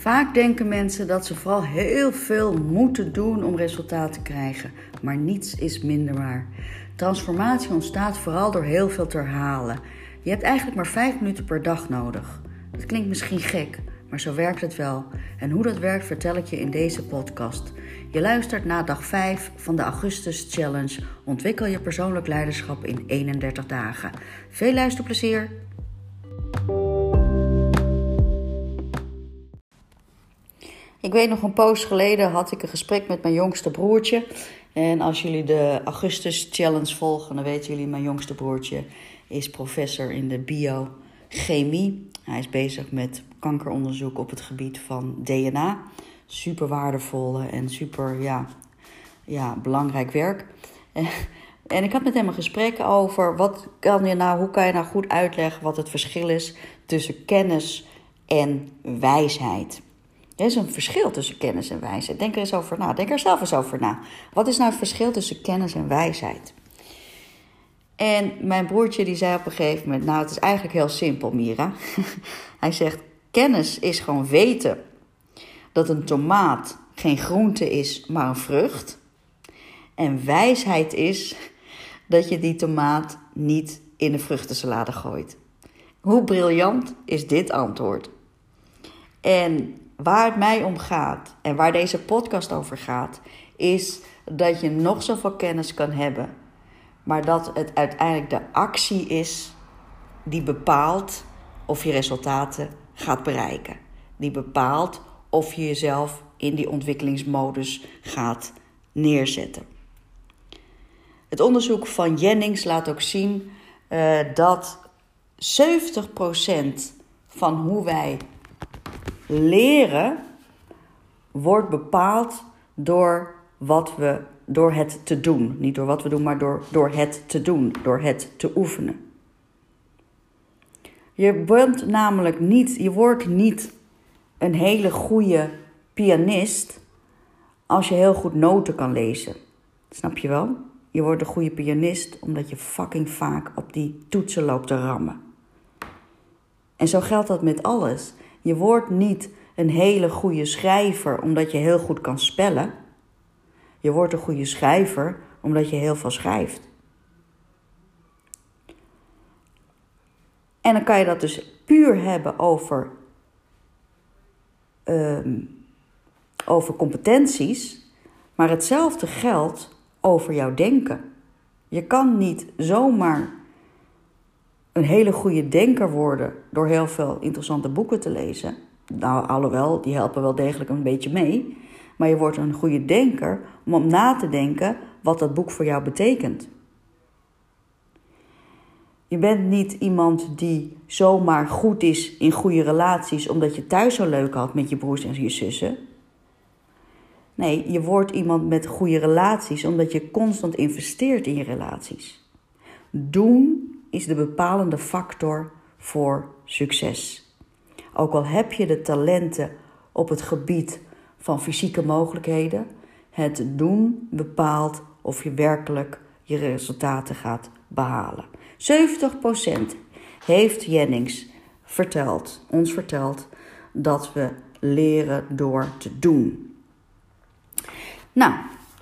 Vaak denken mensen dat ze vooral heel veel moeten doen om resultaat te krijgen, maar niets is minder waar. Transformatie ontstaat vooral door heel veel te herhalen. Je hebt eigenlijk maar 5 minuten per dag nodig. Dat klinkt misschien gek, maar zo werkt het wel. En hoe dat werkt vertel ik je in deze podcast. Je luistert na dag 5 van de Augustus Challenge. Ontwikkel je persoonlijk leiderschap in 31 dagen. Veel luisterplezier! Ik weet nog een poos geleden had ik een gesprek met mijn jongste broertje. En als jullie de Augustus Challenge volgen, dan weten jullie, mijn jongste broertje is professor in de biochemie. Hij is bezig met kankeronderzoek op het gebied van DNA. Super waardevolle en super ja, ja, belangrijk werk. En ik had met hem een gesprek over wat kan je nou, hoe kan je nou goed uitleggen wat het verschil is tussen kennis en wijsheid. Er is een verschil tussen kennis en wijsheid. Denk er eens over na. Denk er zelf eens over na. Wat is nou het verschil tussen kennis en wijsheid? En mijn broertje die zei op een gegeven moment: Nou, het is eigenlijk heel simpel, Mira. Hij zegt: Kennis is gewoon weten dat een tomaat geen groente is, maar een vrucht. En wijsheid is dat je die tomaat niet in de vruchtensalade gooit. Hoe briljant is dit antwoord? En waar het mij om gaat en waar deze podcast over gaat, is dat je nog zoveel kennis kan hebben, maar dat het uiteindelijk de actie is die bepaalt of je resultaten gaat bereiken. Die bepaalt of je jezelf in die ontwikkelingsmodus gaat neerzetten. Het onderzoek van Jennings laat ook zien uh, dat 70% van hoe wij leren wordt bepaald door wat we door het te doen. Niet door wat we doen, maar door, door het te doen, door het te oefenen. Je bent namelijk niet, je wordt niet een hele goede pianist als je heel goed noten kan lezen. Snap je wel? Je wordt een goede pianist omdat je fucking vaak op die toetsen loopt te rammen. En zo geldt dat met alles. Je wordt niet een hele goede schrijver omdat je heel goed kan spellen. Je wordt een goede schrijver omdat je heel veel schrijft. En dan kan je dat dus puur hebben over, uh, over competenties, maar hetzelfde geldt over jouw denken. Je kan niet zomaar een hele goede denker worden door heel veel interessante boeken te lezen. Nou, alhoewel, die helpen wel degelijk een beetje mee. Maar je wordt een goede denker om op na te denken wat dat boek voor jou betekent. Je bent niet iemand die zomaar goed is in goede relaties omdat je thuis zo leuk had met je broers en je zussen. Nee, je wordt iemand met goede relaties omdat je constant investeert in je relaties. Doen is de bepalende factor voor succes. Ook al heb je de talenten op het gebied van fysieke mogelijkheden, het doen bepaalt of je werkelijk je resultaten gaat behalen. 70% heeft Jennings verteld, ons verteld dat we leren door te doen. Nou,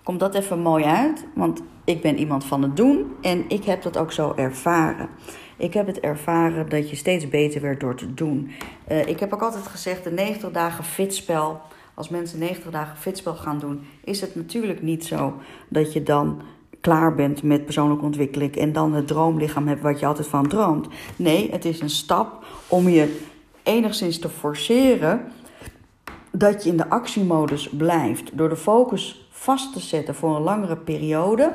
komt dat even mooi uit, want ik ben iemand van het doen en ik heb dat ook zo ervaren. Ik heb het ervaren dat je steeds beter werd door te doen. Uh, ik heb ook altijd gezegd, de 90 dagen fitspel, als mensen 90 dagen fitspel gaan doen, is het natuurlijk niet zo dat je dan klaar bent met persoonlijke ontwikkeling en dan het droomlichaam hebt wat je altijd van droomt. Nee, het is een stap om je enigszins te forceren dat je in de actiemodus blijft. Door de focus vast te zetten voor een langere periode,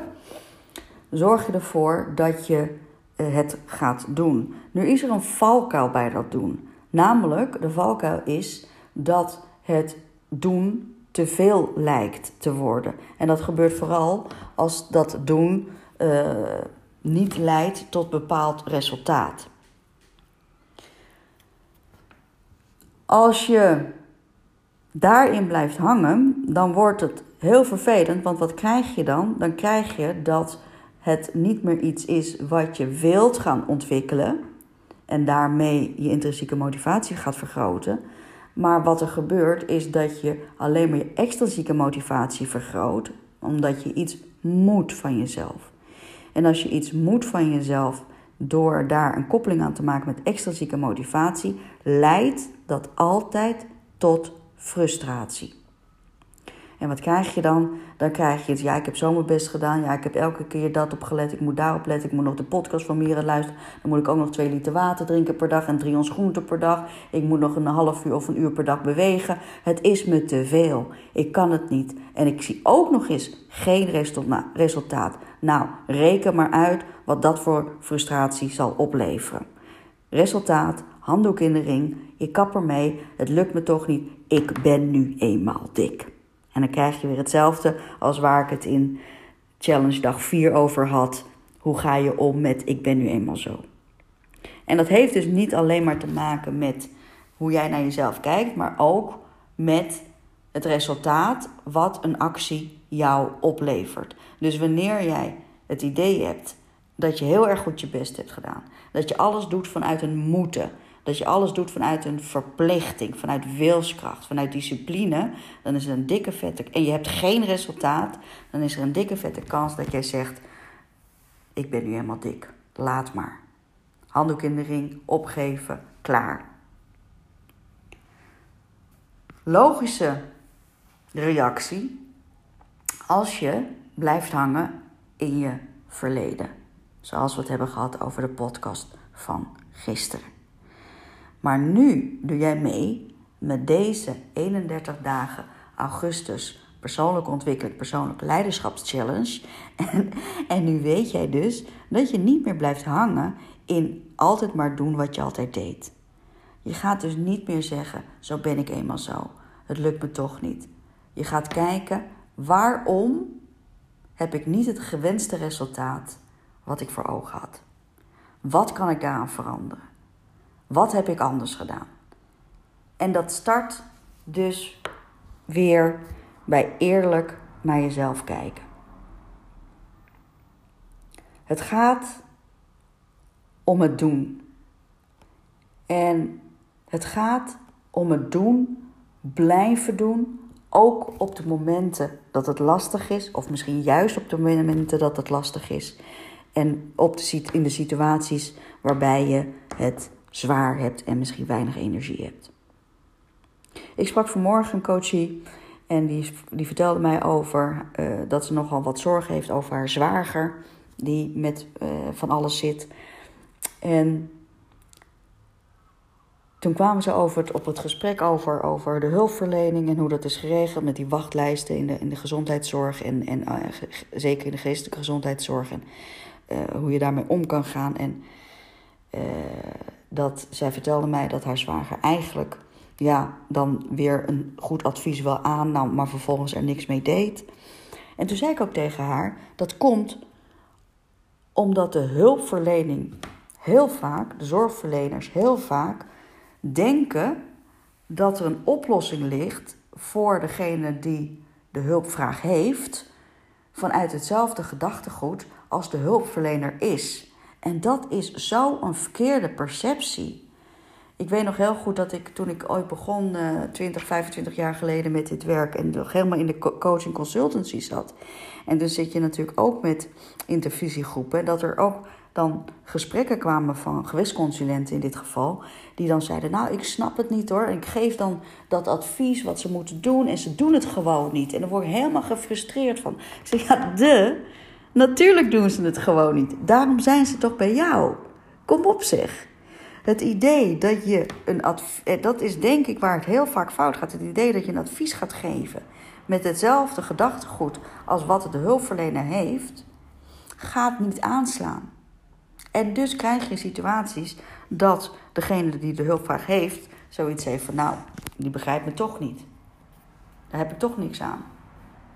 zorg je ervoor dat je eh, het gaat doen. Nu is er een valkuil bij dat doen. Namelijk, de valkuil is dat het doen te veel lijkt te worden. En dat gebeurt vooral als dat doen uh, niet leidt tot bepaald resultaat. Als je daarin blijft hangen, dan wordt het heel vervelend. Want wat krijg je dan? Dan krijg je dat het niet meer iets is wat je wilt gaan ontwikkelen en daarmee je intrinsieke motivatie gaat vergroten, Maar wat er gebeurt is dat je alleen maar je extrinsieke motivatie vergroot, omdat je iets moet van jezelf. En als je iets moet van jezelf door daar een koppeling aan te maken met extrinsieke motivatie, leidt dat altijd tot frustratie. En wat krijg je dan? Dan krijg je het, ja, ik heb zo mijn best gedaan. Ja, ik heb elke keer dat op gelet. Ik moet daarop letten. Ik moet nog de podcast van Mieren luisteren. Dan moet ik ook nog twee liter water drinken per dag en drie ons groenten per dag. Ik moet nog een half uur of een uur per dag bewegen. Het is me te veel. Ik kan het niet. En ik zie ook nog eens geen resultaat. Nou, reken maar uit wat dat voor frustratie zal opleveren. Resultaat, handdoek in de ring. Je kap ermee. Het lukt me toch niet. Ik ben nu eenmaal dik. En dan krijg je weer hetzelfde als waar ik het in challenge dag 4 over had. Hoe ga je om met ik ben nu eenmaal zo? En dat heeft dus niet alleen maar te maken met hoe jij naar jezelf kijkt, maar ook met het resultaat wat een actie jou oplevert. Dus wanneer jij het idee hebt dat je heel erg goed je best hebt gedaan, dat je alles doet vanuit een moeten, dat je alles doet vanuit een verplichting, vanuit wilskracht, vanuit discipline, dan is er een dikke vette en je hebt geen resultaat, dan is er een dikke vette kans dat jij zegt: ik ben nu helemaal dik, laat maar. Handdoek in de ring, opgeven, klaar. Logische reactie als je blijft hangen in je verleden. Zoals we het hebben gehad over de podcast van gisteren. Maar nu doe jij mee met deze 31 dagen augustus persoonlijke ontwikkeling, persoonlijke leiderschapschallenge. En, en nu weet jij dus dat je niet meer blijft hangen in altijd maar doen wat je altijd deed. Je gaat dus niet meer zeggen: zo ben ik eenmaal zo. Het lukt me toch niet. Je gaat kijken waarom heb ik niet het gewenste resultaat wat ik voor ogen had. Wat kan ik daaraan veranderen? Wat heb ik anders gedaan? En dat start dus weer bij eerlijk naar jezelf kijken. Het gaat om het doen. En het gaat om het doen, blijven doen, ook op de momenten dat het lastig is, of misschien juist op de momenten dat het lastig is. En op de, in de situaties waarbij je het zwaar hebt en misschien weinig energie hebt. Ik sprak vanmorgen een coachie en die, die vertelde mij over uh, dat ze nogal wat zorgen heeft over haar zwager, die met uh, van alles zit. En toen kwamen ze over op het gesprek over, over de hulpverlening en hoe dat is geregeld met die wachtlijsten in de, in de gezondheidszorg en, en uh, zeker in de geestelijke gezondheidszorg en hoe je daarmee om kan gaan. En dat zij vertelde mij dat haar zwager eigenlijk ja, dan weer een goed advies wel aannam, maar vervolgens er niks mee deed. En toen zei ik ook tegen haar: dat komt omdat de hulpverlening heel vaak, de zorgverleners heel vaak, denken dat er een oplossing ligt voor degene die de hulpvraag heeft, vanuit hetzelfde gedachtegoed als de hulpverlener is. En dat is zo'n verkeerde perceptie. Ik weet nog heel goed dat ik toen ik ooit begon, uh, 20, 25 jaar geleden met dit werk en nog helemaal in de coaching consultancy zat. En dan zit je natuurlijk ook met intervisiegroepen, dat er ook dan gesprekken kwamen van gewichtsconsulenten in dit geval, die dan zeiden: Nou, ik snap het niet hoor. Ik geef dan dat advies wat ze moeten doen en ze doen het gewoon niet. En dan word ik helemaal gefrustreerd van. Ik zeg: Ja, de. Natuurlijk doen ze het gewoon niet. Daarom zijn ze toch bij jou. Kom op zeg. Het idee dat je een advies, eh, dat is denk ik waar het heel vaak fout gaat. Het idee dat je een advies gaat geven met hetzelfde gedachtegoed als wat de hulpverlener heeft, gaat niet aanslaan. En dus krijg je situaties dat degene die de hulpvraag heeft, zoiets heeft van nou, die begrijpt me toch niet. Daar heb ik toch niks aan.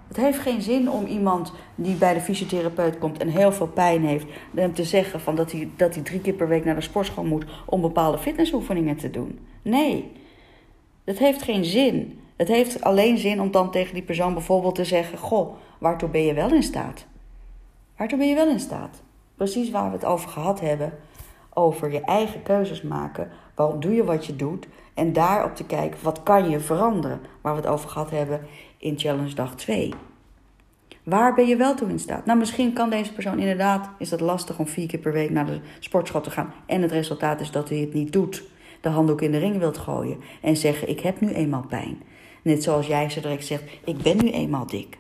Het heeft geen zin om iemand die bij de fysiotherapeut komt en heel veel pijn heeft, hem te zeggen van dat, hij, dat hij drie keer per week naar de sportschool moet om bepaalde fitnessoefeningen te doen. Nee, dat heeft geen zin. Het heeft alleen zin om dan tegen die persoon bijvoorbeeld te zeggen: Goh, waartoe ben je wel in staat? Waartoe ben je wel in staat? Precies waar we het over gehad hebben. over je eigen keuzes maken. Waarom doe je wat je doet? En daarop te kijken, wat kan je veranderen? Waar we het over gehad hebben in challenge dag 2. Waar ben je wel toe in staat? Nou, misschien kan deze persoon inderdaad, is dat lastig om vier keer per week naar de sportschool te gaan. En het resultaat is dat hij het niet doet. De handdoek in de ring wilt gooien. En zeggen, ik heb nu eenmaal pijn. Net zoals jij zo direct zegt, ik ben nu eenmaal dik.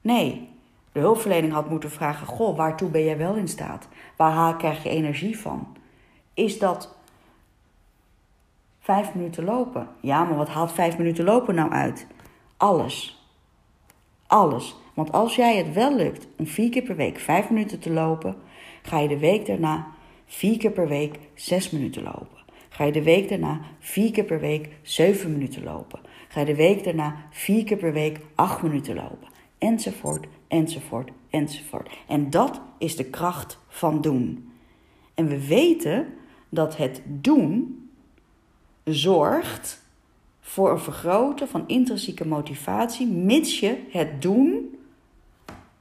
Nee, de hulpverlening had moeten vragen, goh, waartoe ben jij wel in staat? Waar krijg je energie van? Is dat vijf minuten lopen? Ja, maar wat haalt vijf minuten lopen nou uit? Alles. Alles. Want als jij het wel lukt om vier keer per week vijf minuten te lopen, ga je de week daarna vier keer per week zes minuten lopen. Ga je de week daarna vier keer per week zeven minuten lopen. Ga je de week daarna vier keer per week acht minuten lopen. Enzovoort, enzovoort, enzovoort. En dat is de kracht van doen. En we weten dat het doen zorgt voor een vergroten van intrinsieke motivatie, mits je het doen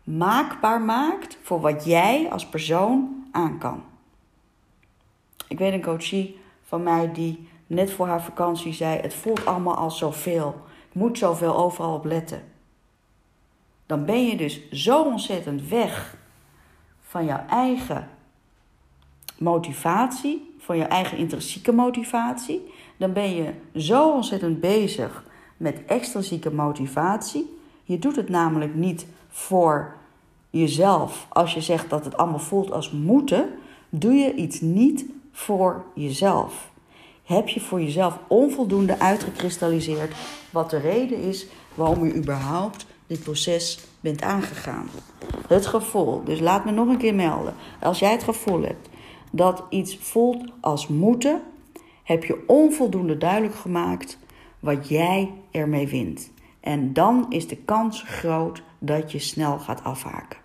maakbaar maakt voor wat jij als persoon aan kan. Ik weet een coachie van mij die net voor haar vakantie zei: Het voelt allemaal al zoveel. Ik moet zoveel overal op letten. Dan ben je dus zo ontzettend weg van jouw eigen motivatie, van jouw eigen intrinsieke motivatie. Dan ben je zo ontzettend bezig met extrinsieke motivatie. Je doet het namelijk niet voor jezelf. Als je zegt dat het allemaal voelt als moeten, doe je iets niet voor jezelf. Heb je voor jezelf onvoldoende uitgekristalliseerd wat de reden is waarom je überhaupt dit proces bent aangegaan? Het gevoel, dus laat me nog een keer melden. Als jij het gevoel hebt dat iets voelt als moeten, heb je onvoldoende duidelijk gemaakt wat jij ermee wint. En dan is de kans groot dat je snel gaat afhaken.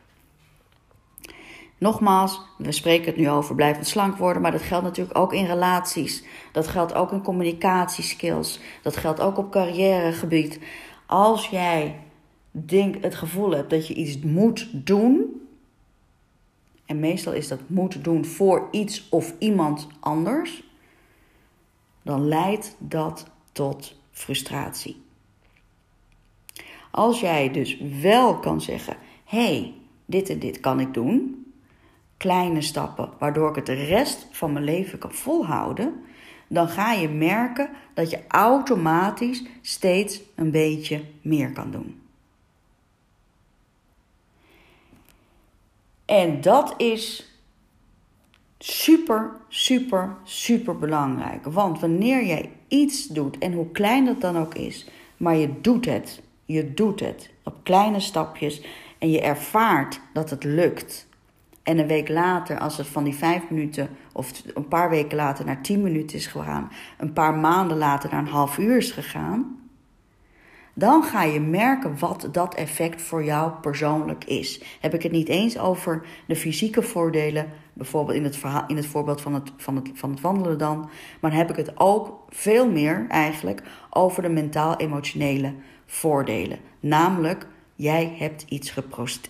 Nogmaals, we spreken het nu over blijvend slank worden, maar dat geldt natuurlijk ook in relaties. Dat geldt ook in communicatieskills. Dat geldt ook op carrièregebied. Als jij denk, het gevoel hebt dat je iets moet doen, en meestal is dat moet doen voor iets of iemand anders, dan leidt dat tot frustratie. Als jij dus wel kan zeggen: hé, hey, dit en dit kan ik doen, kleine stappen, waardoor ik het de rest van mijn leven kan volhouden, dan ga je merken dat je automatisch steeds een beetje meer kan doen. En dat is super, super, super belangrijk. Want wanneer jij iets doet, en hoe klein dat dan ook is, maar je doet het, je doet het op kleine stapjes en je ervaart dat het lukt en een week later, als het van die vijf minuten of een paar weken later naar tien minuten is gegaan, een paar maanden later naar een half uur is gegaan, dan ga je merken wat dat effect voor jou persoonlijk is. Heb ik het niet eens over de fysieke voordelen, bijvoorbeeld in het, verhaal, in het voorbeeld van het, van, het, van het wandelen dan, maar heb ik het ook veel meer eigenlijk over de mentaal-emotionele voordelen. Namelijk, jij hebt iets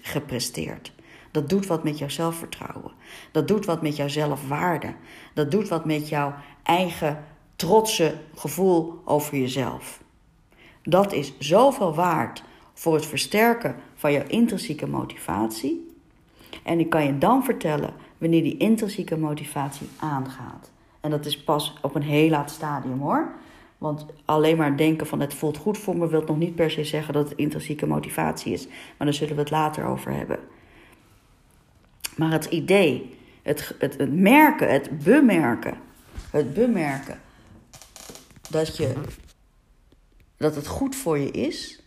gepresteerd. Dat doet wat met jouw zelfvertrouwen. Dat doet wat met jouw zelfwaarde. Dat doet wat met jouw eigen trotse gevoel over jezelf. Dat is zoveel waard voor het versterken van jouw intrinsieke motivatie. En ik kan je dan vertellen wanneer die intrinsieke motivatie aangaat. En dat is pas op een heel laat stadium hoor. Want alleen maar denken van het voelt goed voor me wil nog niet per se zeggen dat het intrinsieke motivatie is. Maar daar zullen we het later over hebben. Maar het idee, het, het, het merken, het bemerken, het bemerken dat, je, dat het goed voor je is,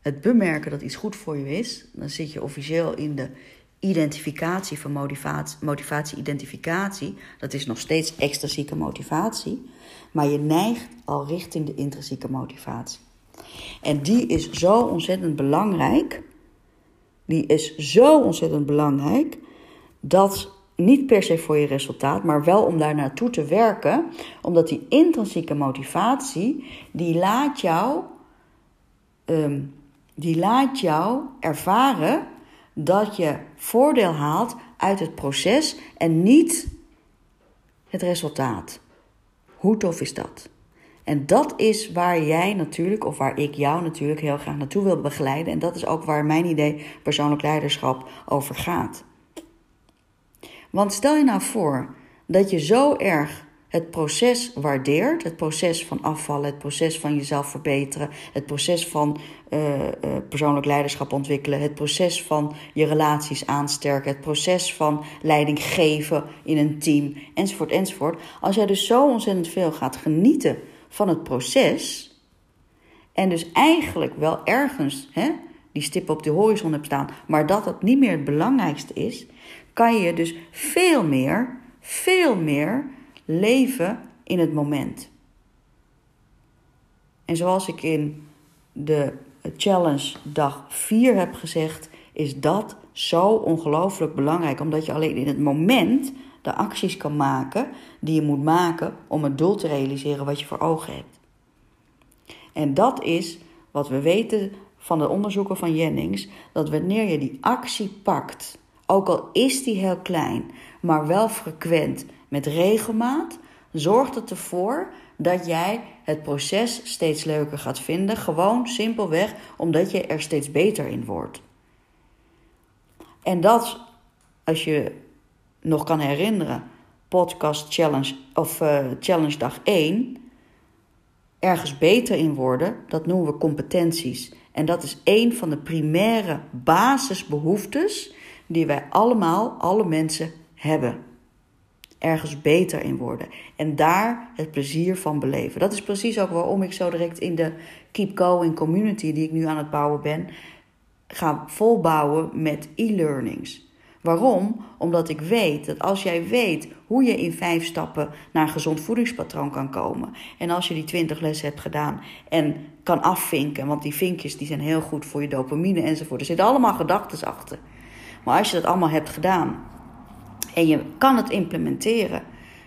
het bemerken dat iets goed voor je is, dan zit je officieel in de identificatie van motivatie, motivatie-identificatie. Dat is nog steeds extrinsieke motivatie, maar je neigt al richting de intrinsieke motivatie. En die is zo ontzettend belangrijk. Die is zo ontzettend belangrijk dat niet per se voor je resultaat, maar wel om daar naartoe te werken, omdat die intrinsieke motivatie, die laat jou, ehm, die laat jou ervaren dat je voordeel haalt uit het proces en niet het resultaat. Hoe tof is dat? En dat is waar jij natuurlijk, of waar ik jou natuurlijk heel graag naartoe wil begeleiden. En dat is ook waar mijn idee persoonlijk leiderschap over gaat. Want stel je nou voor dat je zo erg het proces waardeert, het proces van afvallen, het proces van jezelf verbeteren, het proces van uh, uh, persoonlijk leiderschap ontwikkelen, het proces van je relaties aansterken, het proces van leiding geven in een team, enzovoort, enzovoort. Als jij dus zo ontzettend veel gaat genieten van het proces, en dus eigenlijk wel ergens hè, die stip op de horizon hebt staan, maar dat het niet meer het belangrijkste is, kan je dus veel meer, veel meer leven in het moment. En zoals ik in de challenge dag 4 heb gezegd, is dat zo ongelooflijk belangrijk. Omdat je alleen in het moment de acties kan maken die je moet maken om het doel te realiseren wat je voor ogen hebt. En dat is wat we weten van de onderzoeken van Jennings: dat wanneer je die actie pakt, ook al is die heel klein, maar wel frequent met regelmaat, zorgt het ervoor dat jij het proces steeds leuker gaat vinden. Gewoon simpelweg omdat je er steeds beter in wordt. En dat, als je nog kan herinneren, podcast challenge of uh, challenge dag 1, ergens beter in worden, dat noemen we competenties. En dat is een van de primaire basisbehoeftes die wij allemaal, alle mensen hebben ergens beter in worden. En daar het plezier van beleven. Dat is precies ook waarom ik zo direct in de Keep Going community, die ik nu aan het bouwen ben, ga volbouwen met e-learnings. Waarom? Omdat ik weet dat als jij weet hoe je in vijf stappen naar een gezond voedingspatroon kan komen. En als je die twintig lessen hebt gedaan en kan afvinken, want die vinkjes die zijn heel goed voor je dopamine enzovoort. Er zitten allemaal gedachten achter. Maar als je dat allemaal hebt gedaan en je kan het implementeren,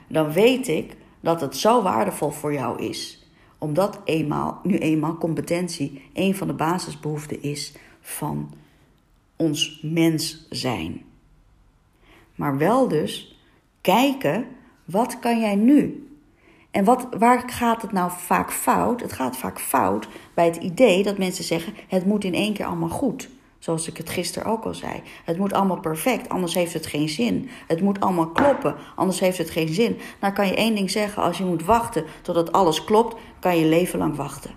dan weet ik dat het zo waardevol voor jou is. Omdat eenmaal, nu eenmaal competentie een van de basisbehoeften is van ons mens zijn. Maar wel dus kijken, wat kan jij nu? En wat, waar gaat het nou vaak fout? Het gaat vaak fout bij het idee dat mensen zeggen: het moet in één keer allemaal goed. Zoals ik het gisteren ook al zei. Het moet allemaal perfect, anders heeft het geen zin. Het moet allemaal kloppen, anders heeft het geen zin. Nou kan je één ding zeggen: als je moet wachten totdat alles klopt, kan je leven lang wachten.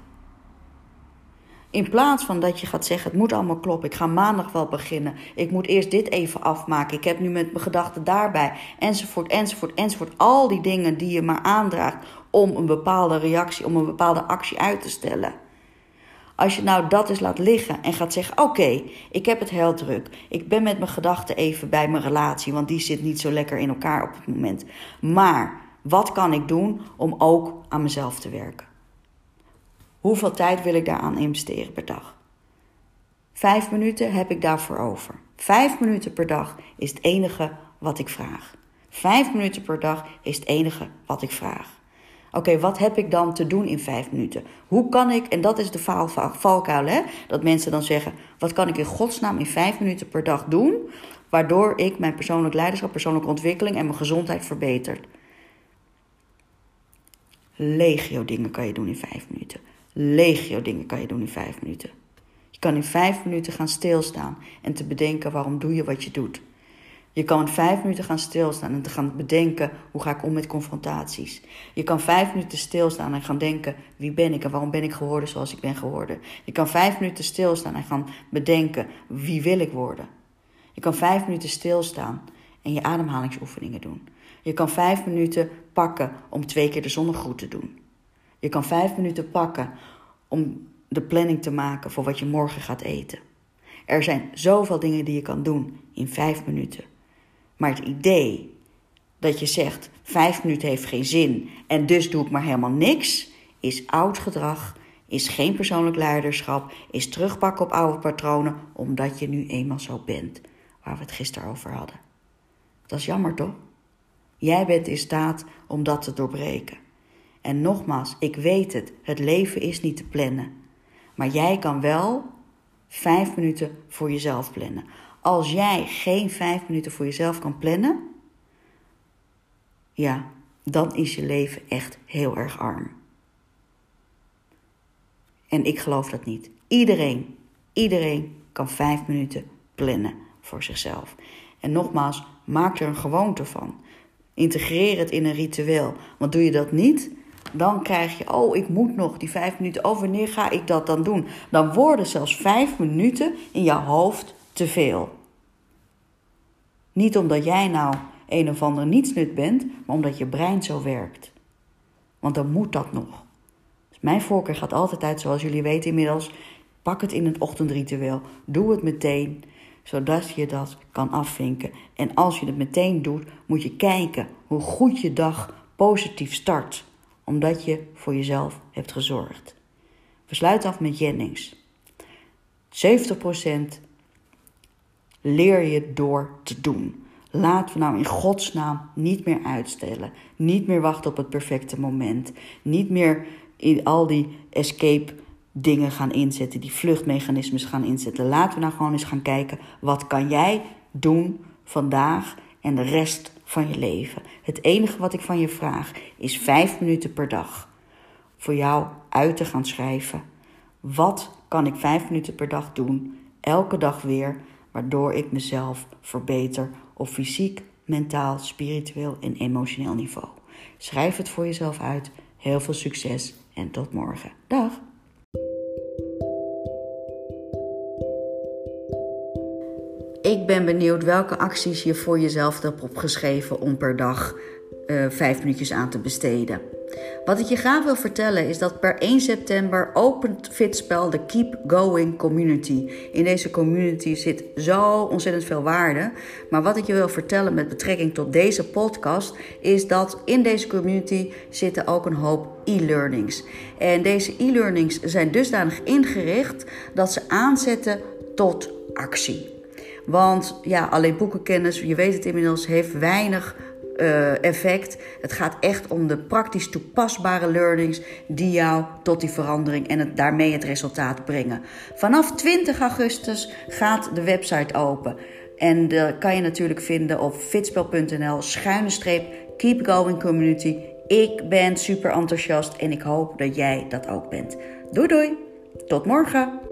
In plaats van dat je gaat zeggen: het moet allemaal kloppen, ik ga maandag wel beginnen. Ik moet eerst dit even afmaken. Ik heb nu met mijn gedachten daarbij. Enzovoort, enzovoort, enzovoort. Al die dingen die je maar aandraagt om een bepaalde reactie, om een bepaalde actie uit te stellen. Als je nou dat eens laat liggen en gaat zeggen: Oké, ik heb het heel druk. Ik ben met mijn gedachten even bij mijn relatie, want die zit niet zo lekker in elkaar op het moment. Maar wat kan ik doen om ook aan mezelf te werken? Hoeveel tijd wil ik daaraan investeren per dag? Vijf minuten heb ik daarvoor over. Vijf minuten per dag is het enige wat ik vraag. Vijf minuten per dag is het enige wat ik vraag. Oké, wat heb ik dan te doen in vijf minuten? Hoe kan ik, en dat is de valkuil, hè? dat mensen dan zeggen: wat kan ik in godsnaam in vijf minuten per dag doen, waardoor ik mijn persoonlijk leiderschap, persoonlijke ontwikkeling en mijn gezondheid verbetert? Legio dingen kan je doen in vijf minuten. Legio dingen kan je doen in vijf minuten. Je kan in vijf minuten gaan stilstaan en te bedenken waarom doe je wat je doet. Je kan vijf minuten gaan stilstaan en te gaan bedenken hoe ga ik om met confrontaties. Je kan vijf minuten stilstaan en gaan denken wie ben ik en waarom ben ik geworden zoals ik ben geworden. Je kan vijf minuten stilstaan en gaan bedenken wie wil ik worden. Je kan vijf minuten stilstaan en je ademhalingsoefeningen doen. Je kan vijf minuten pakken om twee keer de zonnegroet te doen. Je kan vijf minuten pakken om de planning te maken voor wat je morgen gaat eten. Er zijn zoveel dingen die je kan doen in vijf minuten. Maar het idee dat je zegt: vijf minuten heeft geen zin en dus doe ik maar helemaal niks, is oud gedrag, is geen persoonlijk leiderschap, is terugpakken op oude patronen, omdat je nu eenmaal zo bent, waar we het gisteren over hadden. Dat is jammer toch? Jij bent in staat om dat te doorbreken. En nogmaals, ik weet het, het leven is niet te plannen. Maar jij kan wel vijf minuten voor jezelf plannen. Als jij geen vijf minuten voor jezelf kan plannen, ja, dan is je leven echt heel erg arm. En ik geloof dat niet. Iedereen, iedereen kan vijf minuten plannen voor zichzelf. En nogmaals, maak er een gewoonte van. Integreer het in een ritueel. Want doe je dat niet, dan krijg je, oh, ik moet nog die vijf minuten. Oh, wanneer ga ik dat dan doen? Dan worden zelfs vijf minuten in je hoofd te veel. Niet omdat jij nou een of ander nietsnut bent, maar omdat je brein zo werkt. Want dan moet dat nog. Dus mijn voorkeur gaat altijd uit, zoals jullie weten inmiddels. Pak het in het ochtendritueel. Doe het meteen, zodat je dat kan afvinken. En als je het meteen doet, moet je kijken hoe goed je dag positief start. Omdat je voor jezelf hebt gezorgd. We sluiten af met Jennings. 70% leer je door te doen. Laten we nou in godsnaam niet meer uitstellen. Niet meer wachten op het perfecte moment. Niet meer in al die escape dingen gaan inzetten, die vluchtmechanismes gaan inzetten. Laten we nou gewoon eens gaan kijken, wat kan jij doen vandaag en de rest van je leven? Het enige wat ik van je vraag is vijf minuten per dag voor jou uit te gaan schrijven. Wat kan ik vijf minuten per dag doen, elke dag weer, waardoor ik mezelf verbeter op fysiek, mentaal, spiritueel en emotioneel niveau. Schrijf het voor jezelf uit. Heel veel succes en tot morgen. Dag! Ik ben benieuwd welke acties je voor jezelf hebt opgeschreven om per dag uh, vijf minuutjes aan te besteden. Wat ik je graag wil vertellen is dat per 1 september opent Fitspel de Keep Going Community. In deze community zit zo ontzettend veel waarde. Maar wat ik je wil vertellen met betrekking tot deze podcast is dat in deze community zitten ook een hoop e-learnings. En deze e-learnings zijn dusdanig ingericht dat ze aanzetten tot actie. Want ja, alleen boekenkennis, je weet het inmiddels, heeft weinig uh, effect. Het gaat echt om de praktisch toepasbare learnings die jou tot die verandering en het, daarmee het resultaat brengen. Vanaf 20 augustus gaat de website open. En dat kan je natuurlijk vinden op fitspel.nl schuine streep keep going community. Ik ben super enthousiast en ik hoop dat jij dat ook bent. Doei doei, tot morgen!